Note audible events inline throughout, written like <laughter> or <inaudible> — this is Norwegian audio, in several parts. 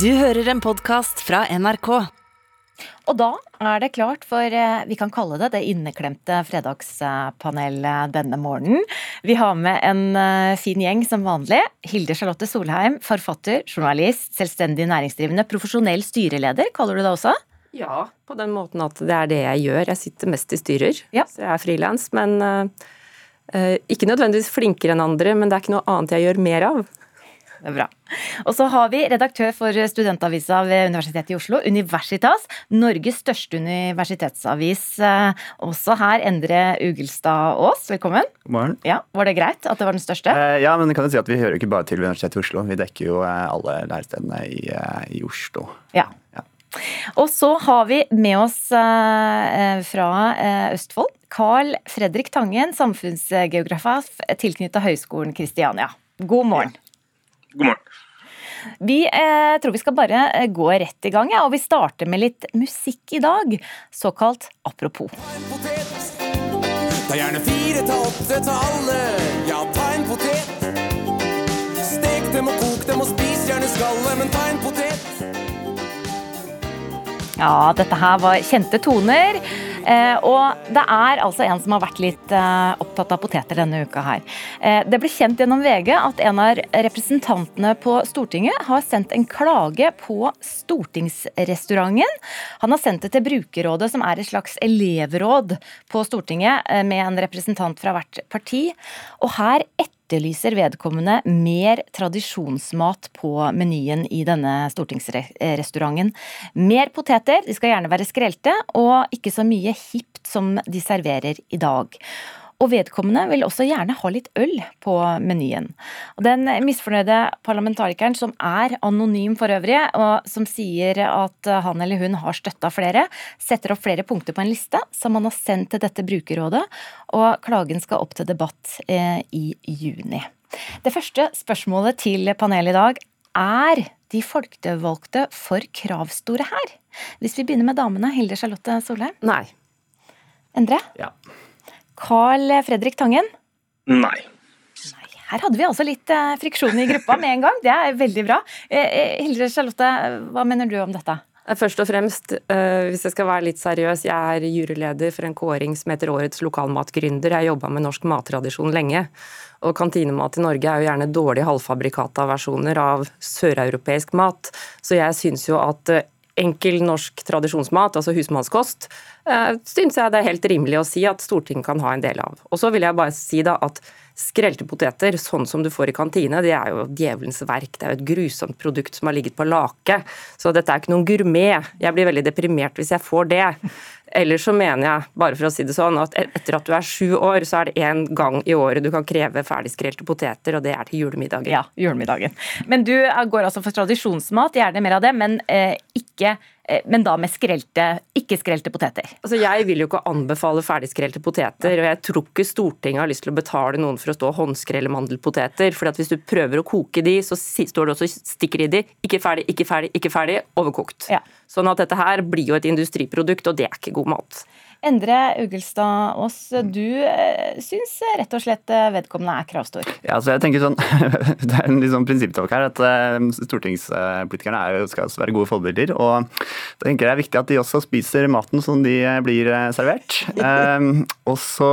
Du hører en podkast fra NRK. Og da er det klart for eh, vi kan kalle det det inneklemte fredagspanelet denne morgenen. Vi har med en eh, fin gjeng som vanlig. Hilde Charlotte Solheim, forfatter, journalist, selvstendig næringsdrivende, profesjonell styreleder, kaller du det også? Ja, på den måten at det er det jeg gjør. Jeg sitter mest i styrer, Ja. så jeg er frilans. Men eh, ikke nødvendigvis flinkere enn andre, men det er ikke noe annet jeg gjør mer av. Det er bra. Og så har vi redaktør for studentavisa ved Universitetet i Oslo, Universitas. Norges største universitetsavis. Eh, Også her, Endre Ugelstad Aas, velkommen. God morgen. Ja, Var det greit at det var den største? Eh, ja, men kan jeg si at Vi hører jo ikke bare til Universitetet i Oslo. Vi dekker jo eh, alle lærestedene i, i Oslo. Ja. Ja. Og så har vi med oss fra Østfold Carl Fredrik Tangen, samfunnsgeograf tilknyttet Høgskolen Kristiania. God morgen. God morgen. Vi eh, tror vi skal bare eh, gå rett i gang, ja, og vi starter med litt musikk i dag. Såkalt apropos. potet. Ta gjerne fire til åtte til alle. Ja, ta en potet. Stek dem og kok dem og spis gjerne skallet, men ta en potet. Ja, dette her var kjente toner. Eh, og det er altså en som har vært litt eh, opptatt av poteter denne uka her. Eh, det ble kjent gjennom VG at en av representantene på Stortinget har sendt en klage på Stortingsrestauranten. Han har sendt det til Brukerrådet, som er et slags elevråd på Stortinget, med en representant fra hvert parti. Og her etterlyser vedkommende mer tradisjonsmat på menyen i denne stortingsrestauranten. Mer poteter, de skal gjerne være skrelte, og ikke så mye hipt som de serverer i dag. Og vedkommende vil også gjerne ha litt øl på menyen. Og den misfornøyde parlamentarikeren, som er anonym for øvrig, og som sier at han eller hun har støtta flere, setter opp flere punkter på en liste som han har sendt til dette brukerrådet, og klagen skal opp til debatt eh, i juni. Det første spørsmålet til panelet i dag er de folkevalgte for kravstore her? Hvis vi begynner med damene, Hilde Charlotte Solheim. Nei. Endre? Ja. Carl Fredrik Tangen? Nei. Her hadde vi altså litt eh, friksjon i gruppa med en gang. Det er veldig bra. Eh, eh, Hilde Charlotte, hva mener du om dette? Først og fremst, hvis jeg skal være litt seriøs, jeg er juryleder for en kåring som heter Årets lokalmatgründer. Jeg har jobba med norsk mattradisjon lenge. Og kantinemat i Norge er jo gjerne dårlige halvfabrikata versjoner av søreuropeisk mat. Så jeg syns jo at enkel norsk tradisjonsmat, altså husmannskost, eh, syns jeg det er helt rimelig å si at Stortinget kan ha en del av. Og så vil jeg bare si da at skrelte poteter, sånn som du får i kantine, det er jo djevelens verk. Det er jo et grusomt produkt som har ligget på lake. Så dette er ikke noen gourmet. Jeg blir veldig deprimert hvis jeg får det. Ellers så mener jeg, bare for å si det sånn, at etter at du er sju år, så er det én gang i året du kan kreve ferdigskrelte poteter, og det er til julemiddagen. Ja, julemiddagen. Men du eh, går altså for tradisjonsmat, gjerne mer av det, men, eh, ikke, men da med skrelte, ikke skrelte poteter. Altså, Jeg vil jo ikke anbefale ferdigskrelte poteter, og jeg tror ikke Stortinget har lyst til å betale noen for å stå og håndskrelle mandelpoteter. For hvis du prøver å koke de, så står det også stikker i de. Ikke ferdig, ikke ferdig, ikke ferdig. Overkokt. Ja. Sånn at dette her blir jo et industriprodukt, og det er ikke god mat. Endre Ugelstad Aas, du eh, syns rett og slett eh, vedkommende er kravstor. Ja, så jeg tenker sånn, <laughs> Det er en litt sånn prinsipptalk her. at eh, Stortingspolitikerne er skal være gode forbilder. og Da tenker jeg det er viktig at de også spiser maten som de blir servert. Um, <laughs> og så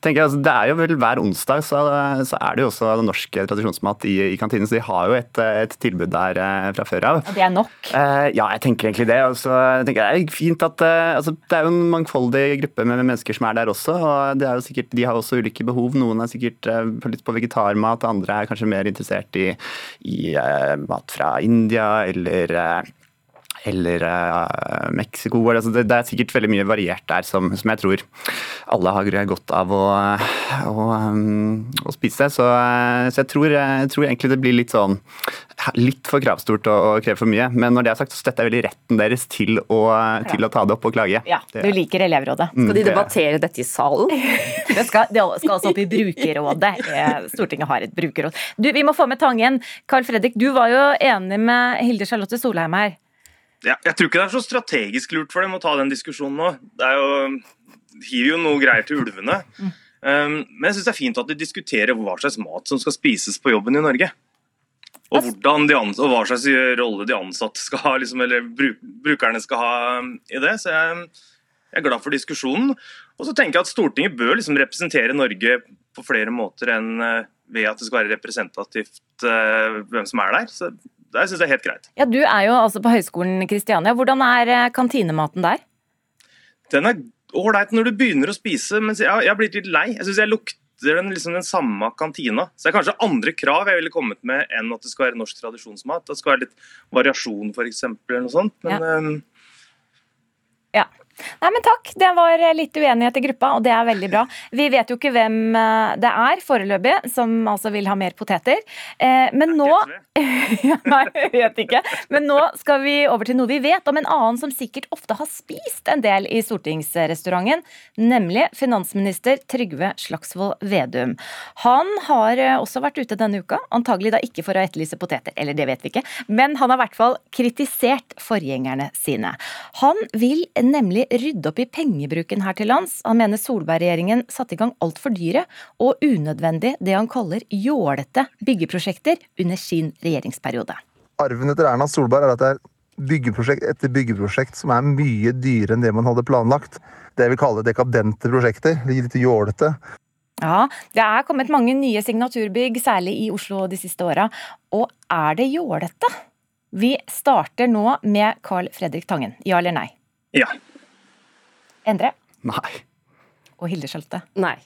tenker jeg altså, Det er jo vel hver onsdag så, så er det jo også norsk tradisjonsmat i, i kantinen. Så de har jo et, et tilbud der fra før av. Og det er nok. Uh, ja, jeg tenker egentlig det. Og så tenker jeg det er fint at uh, altså, Det er jo en mangfoldig gruppe med mennesker som er der også. og det er jo sikkert, De har også ulike behov. Noen er sikkert eh, litt på vegetarmat, andre er kanskje mer interessert i, i eh, mat fra India eller eh, eller eh, Mexico. Altså det, det er sikkert veldig mye variert der som, som jeg tror alle har godt av å, å, um, å spise. Så, eh, så jeg, tror, jeg tror egentlig det blir litt sånn litt for kravstort å, å kreve for mye. Men når det er sagt, så støtter jeg veldig retten deres til å, til å ta det opp og klage. Ja, du liker elevrådet. Mm, Skal de det- debattere dette i salen? <laughs> Det skal, det skal altså opp i brukerrådet. Eh, Stortinget har et brukerråd. Du, Vi må få med Tangen. Carl Fredrik, du var jo enig med Hilde Charlotte Solheim her. Ja, jeg tror ikke det er så strategisk lurt for dem å ta den diskusjonen nå. Det er jo, gir jo noe greier til ulvene. Um, men jeg syns det er fint at de diskuterer hva slags mat som skal spises på jobben i Norge. Og, de ansatte, og hva slags rolle de ansatte skal ha, liksom, eller bruk, brukerne skal ha um, i det. Så jeg, jeg, er glad for diskusjonen. Og så tenker jeg at Stortinget bør liksom representere Norge på flere måter enn uh, ved at det skal være representativt uh, hvem som er der. Så det syns jeg er helt greit. Ja, Du er jo altså på Høgskolen Kristiania. Hvordan er uh, kantinematen der? Den er ålreit når du begynner å spise, men jeg, jeg blitt litt lei. Jeg syns jeg lukter den, liksom den samme kantina. Så det er kanskje andre krav jeg ville kommet med enn at det skal være norsk tradisjonsmat. Det skal være litt variasjon, f.eks., eller noe sånt. Men ja. Um, ja. Nei, men takk. Det var litt uenighet i gruppa, og det er veldig bra. Vi vet jo ikke hvem eh, det er foreløpig, som altså vil ha mer poteter. Eh, men nå <laughs> Nei, jeg vet ikke. Men nå skal vi over til noe vi vet om en annen som sikkert ofte har spist en del i stortingsrestauranten, nemlig finansminister Trygve Slagsvold Vedum. Han har eh, også vært ute denne uka, antagelig da ikke for å etterlyse poteter, eller det vet vi ikke, men han har i hvert fall kritisert forgjengerne sine. Han vil nemlig rydde opp i pengebruken her til lands. Han mener Solberg-regjeringen satte i gang altfor dyre og unødvendig det han kaller jålete byggeprosjekter under sin regjeringsperiode. Arven etter Erna Solberg er at det er byggeprosjekt etter byggeprosjekt som er mye dyrere enn det man hadde planlagt. Det vi kaller dekadente prosjekter. Litt jålete. Ja, det er kommet mange nye signaturbygg, særlig i Oslo de siste åra. Og er det jålete? Vi starter nå med Carl Fredrik Tangen. Ja eller nei? Ja. Endre? Nei. Og Hilde Skjelte? Nei.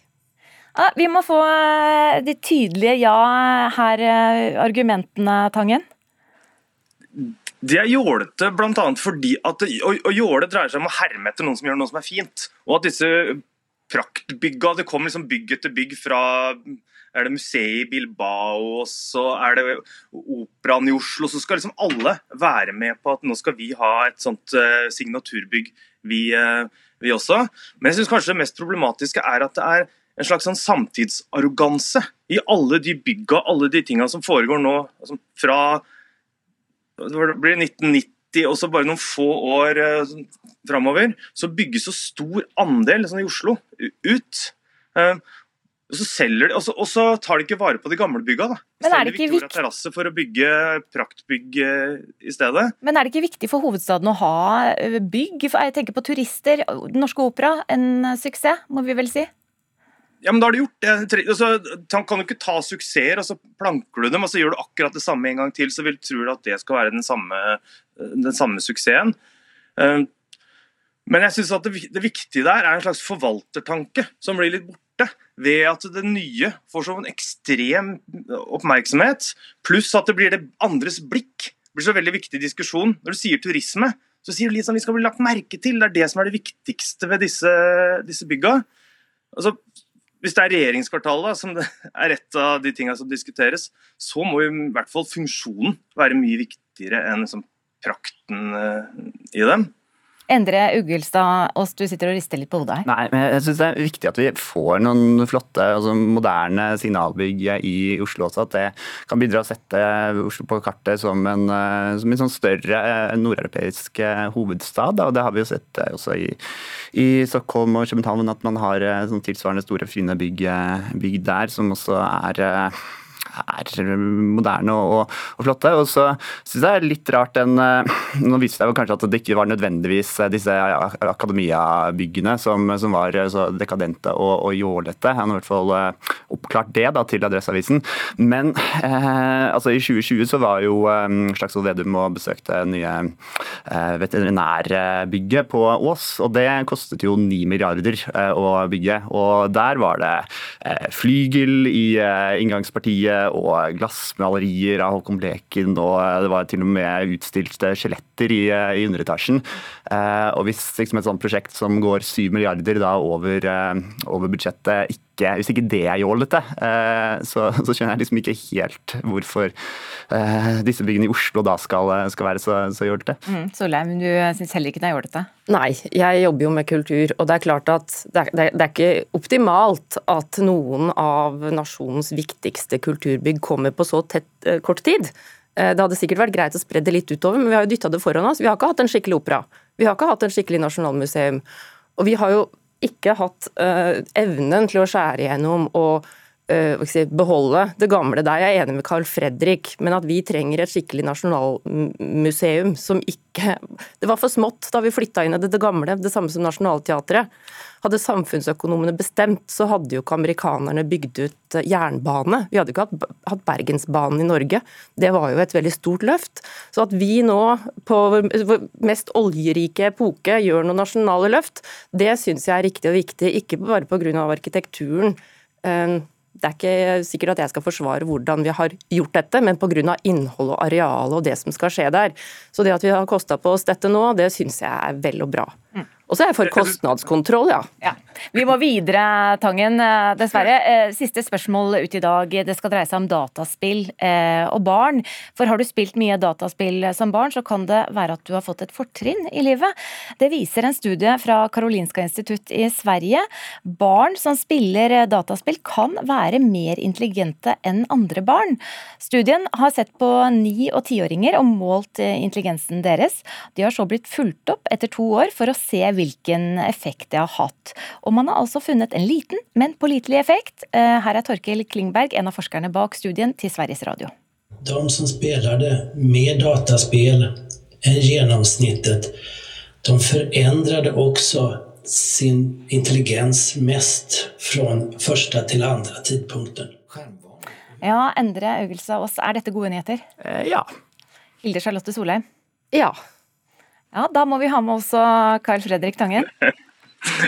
Ja, vi må få eh, de tydelige ja her, eh, argumentene, Tangen. De er jålete bl.a. fordi at å, å jåle dreier seg om å herme etter noen som gjør noe som er fint. Og at disse praktbygga Det kommer liksom bygg etter bygg fra er det museet i Bilbao, og så er det operaen i Oslo. Så skal liksom alle være med på at nå skal vi ha et sånt uh, signaturbygg, vi, uh, vi, også. Men jeg syns kanskje det mest problematiske er at det er en slags sånn samtidsarroganse i alle de bygga, alle de tinga som foregår nå. Altså fra det blir 1990 og så bare noen få år uh, framover, så bygges så stor andel sånn i Oslo ut. Uh, og så, selger de, og så, og så, tar de ikke vare på de gamle bygga. da. Men er det ikke Victoria terrasse for å bygge praktbygg eh, i stedet. Men er det ikke viktig for hovedstaden å ha bygg? bygg? Jeg tenker på turister. Den Norske Opera, en suksess, må vi vel si? Ja, men da har du gjort det. Altså, kan du ikke ta suksesser, og så planker du dem, og så gjør du akkurat det samme en gang til, så vil du tro at det skal være den samme, den samme suksessen. Eh, men jeg synes at det, det viktige der er en slags forvaltertanke som blir litt borte ved at det nye får sånn ekstrem oppmerksomhet, pluss at det blir det andres blikk. Det blir så veldig viktig diskusjon. Når du sier turisme, så sier du litt sånn vi skal bli lagt merke til. Det er det som er det viktigste ved disse, disse bygga. Altså, hvis det er regjeringskvartalet som er et av de tingene som diskuteres, så må i hvert fall funksjonen være mye viktigere enn liksom, prakten eh, i dem. Endre Ugelstad Aas, du sitter og rister litt på hodet her. Nei, men jeg syns det er viktig at vi får noen flotte, altså moderne signalbygg i Oslo også. At det kan bidra å sette Oslo på kartet som en, eh, som en sånn større eh, nordeuropeisk eh, hovedstad. Og det har vi jo sett også i, i Stockholm og København, at man har sånn tilsvarende store, fine bygg, bygg der, som også er er moderne og, og flotte. Og så syns jeg det er litt rart den eh, Nå viste jeg kanskje at det ikke var nødvendigvis eh, disse akademiabyggene som, som var eh, så dekadente og, og jålete. Han har i hvert fall oppklart det da, til Adresseavisen. Men eh, altså i 2020 så var jo eh, Slagsvold Vedum og besøkte nye eh, veterinærbygget på Ås, og det kostet jo 9 milliarder eh, å bygge. Og der var det flygel i inngangspartiet og glassmalerier av Håkon Bleken, og det var til og med utstilte skjeletter i, i underetasjen. Eh, og hvis liksom et sånt prosjekt som går 7 milliarder da over, eh, over budsjettet, ikke hvis ikke det er jålete, eh, så, så, skjønner jeg liksom ikke helt hvorfor disse byggene i Oslo da skal, skal være så, så jålete. Mm, Solheim, du syns heller ikke det er jålete? Nei, jeg jobber jo med kultur, og det er klart at det er, det er ikke optimalt at noen av nasjonens viktigste kulturbygg kommer på så tett, kort tid. Det hadde sikkert vært greit å spre det litt utover, men vi har jo dytta det foran oss. Vi har ikke hatt en skikkelig opera. Vi har ikke hatt en skikkelig nasjonalmuseum. Og vi har jo ikke hatt uh, evnen til å skjære igjennom og beholde det gamle. Der jeg er enig med Carl Fredrik, men at vi trenger et skikkelig nasjonalmuseum som ikke Det var for smått da vi flytta inn i det, det gamle, det samme som Nationaltheatret. Hadde samfunnsøkonomene bestemt, så hadde jo ikke amerikanerne bygd ut eh, jernbane. Vi hadde ikke hatt, hatt Bergensbanen i Norge. Det var jo et veldig stort løft. Så at vi nå, på vår mest oljerike epoke, gjør noen nasjonale løft, det syns jeg er riktig og viktig. Ikke bare pga. arkitekturen. Det er ikke sikkert at jeg skal forsvare hvordan vi har gjort dette, men pga. innhold og areal og det som skal skje der. Så det at vi har kosta på oss dette nå, det syns jeg er vel og bra. Mm. Og så er jeg for kostnadskontroll, ja. ja. Vi må videre, Tangen, eh, dessverre. Eh, siste spørsmål ut i dag. Det skal dreie seg om dataspill eh, og barn. For har du spilt mye dataspill som barn, så kan det være at du har fått et fortrinn i livet. Det viser en studie fra Karolinska institutt i Sverige. Barn som spiller dataspill kan være mer intelligente enn andre barn. Studien har sett på ni- og tiåringer og målt intelligensen deres. De har så blitt fulgt opp etter to år for å se hvilke hvilken effekt det har hatt. Og man har altså funnet en liten, men pålitelig effekt. Eh, her er Torkel Klingberg, en av forskerne bak studien til Sveriges Radio. De som spilte med dataspill enn gjennomsnittet, de forandret også sin intelligens mest fra første til andre tidspunkten. Ja, Endre Augelsås, er dette gode nyheter? Eh, ja. Hilde Charlotte Solheim? Ja. Ja, Da må vi ha med også Carl Fredrik Tangen. <laughs>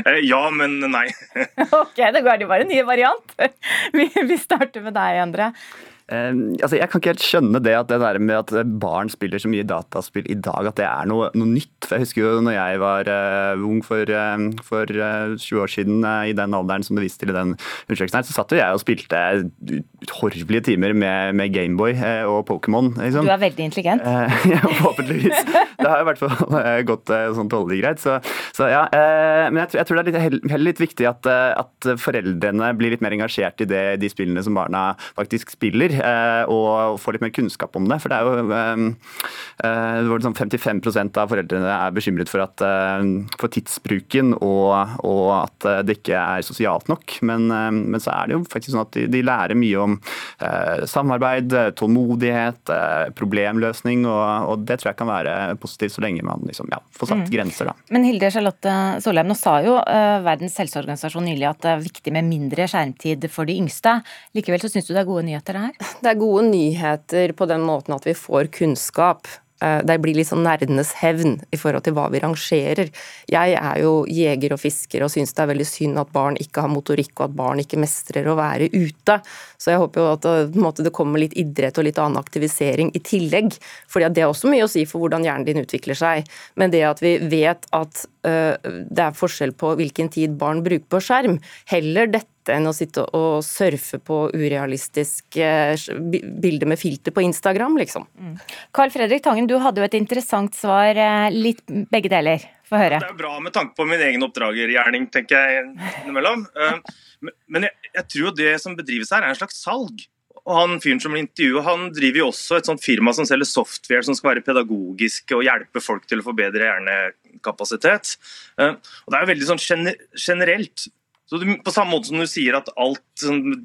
Eh, ja, men nei. <laughs> ok, det går jo bare en ny variant. <laughs> Vi starter med deg, Endre. Uh, altså jeg kan ikke helt skjønne det at det der med at barn spiller så mye dataspill i dag, at det er noe, noe nytt. For Jeg husker jo når jeg var uh, ung for, uh, for 20 år siden, i den alderen som du viste til i den undersøkelsen her, så satt jo jeg og spilte uhorvelige timer med, med Gameboy og Pokémon. Liksom. Du er veldig intelligent. <laughs> ja, forhåpentligvis. Det har i hvert fall gått sånn tålelig greit. Så, så ja. men jeg, jeg, tror det er litt, heller litt viktig at, at foreldrene blir litt mer engasjert i det, de spillene som barna faktisk spiller. Eh, og få litt mer kunnskap om det. For det er jo eh, eh, det var liksom 55% av foreldrene er bekymret for, at, for tidsbruken og, og, at det ikke er sosialt nok. Men, men, så er det jo faktisk sånn at de, de lærer mye om samarbeid, tålmodighet, problemløsning, og, og, det tror jeg kan være positivt så lenge man liksom, ja, får satt mm. grenser. Da. Men Hilde Charlotte Solheim, nå sa jo Verdens helseorganisasjon nylig at det er viktig med mindre skjermtid for de yngste. Likevel så syns du det er gode nyheter her? Det er gode nyheter på den måten at vi får kunnskap. Eh, det blir litt sånn nerdenes hevn i forhold til hva vi rangerer. Jeg er jo jeger og fisker og syns det er veldig synd at barn ikke har motorikk og at barn ikke mestrer å være ute. Så jeg håper jo at det, det kommer litt idrett og litt annen aktivisering i tillegg. fordi det er også mye å si for hvordan hjernen din utvikler seg. Men det at vi vet at uh, det er forskjell på hvilken tid barn bruker på skjerm, heller dette enn å sitte og surfe på urealistiske bilder med filter på Instagram, liksom. Mm. Carl Fredrik Tangen, du hadde jo et interessant svar. Eh, litt begge deler. Få høre. Det er bra med tanke på min egen oppdragergjerning, tenker jeg innimellom. <laughs> Eh, men jeg, jeg tror det som bedrives her, er en slags salg. Og han fyren som intervjuet, han driver jo også et sånt firma som selger software som skal være pedagogiske og hjelpe folk til å få bedre hjernekapasitet. Eh, og det er jo veldig sånn generelt så du, På samme måte som du sier at alt sånn,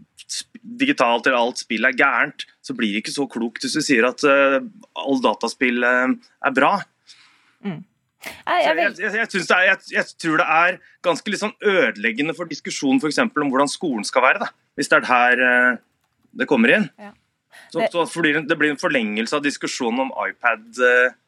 digitalt eller alt spill er gærent, så blir det ikke så klokt hvis du sier at uh, all dataspill uh, er bra. Mm. Jeg, jeg, jeg, er, jeg, tror det er ganske litt sånn ødeleggende for diskusjonen for eksempel, om hvordan skolen skal være, da, hvis det er her uh, det kommer inn. Ja. Så, så det blir en forlengelse av diskusjonen om iPad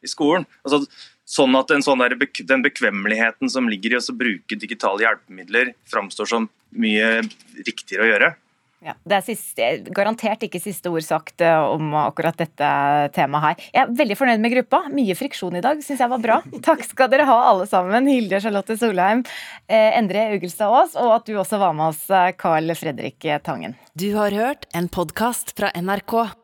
i skolen. Altså, Sånn at sånn der, den bekvemmeligheten som ligger i å bruke digitale hjelpemidler, framstår som mye riktigere å gjøre. Ja, det er siste, garantert ikke siste ord sagt eh, om akkurat dette temaet her. Jeg er veldig fornøyd med gruppa. Mye friksjon i dag, syns jeg var bra. <laughs> Takk skal dere ha alle sammen. Hilde Charlotte Solheim, eh, Endre Ugelstad Aas, og at du også var med oss, eh, Carl Fredrik Tangen. Du har hørt en podkast fra NRK.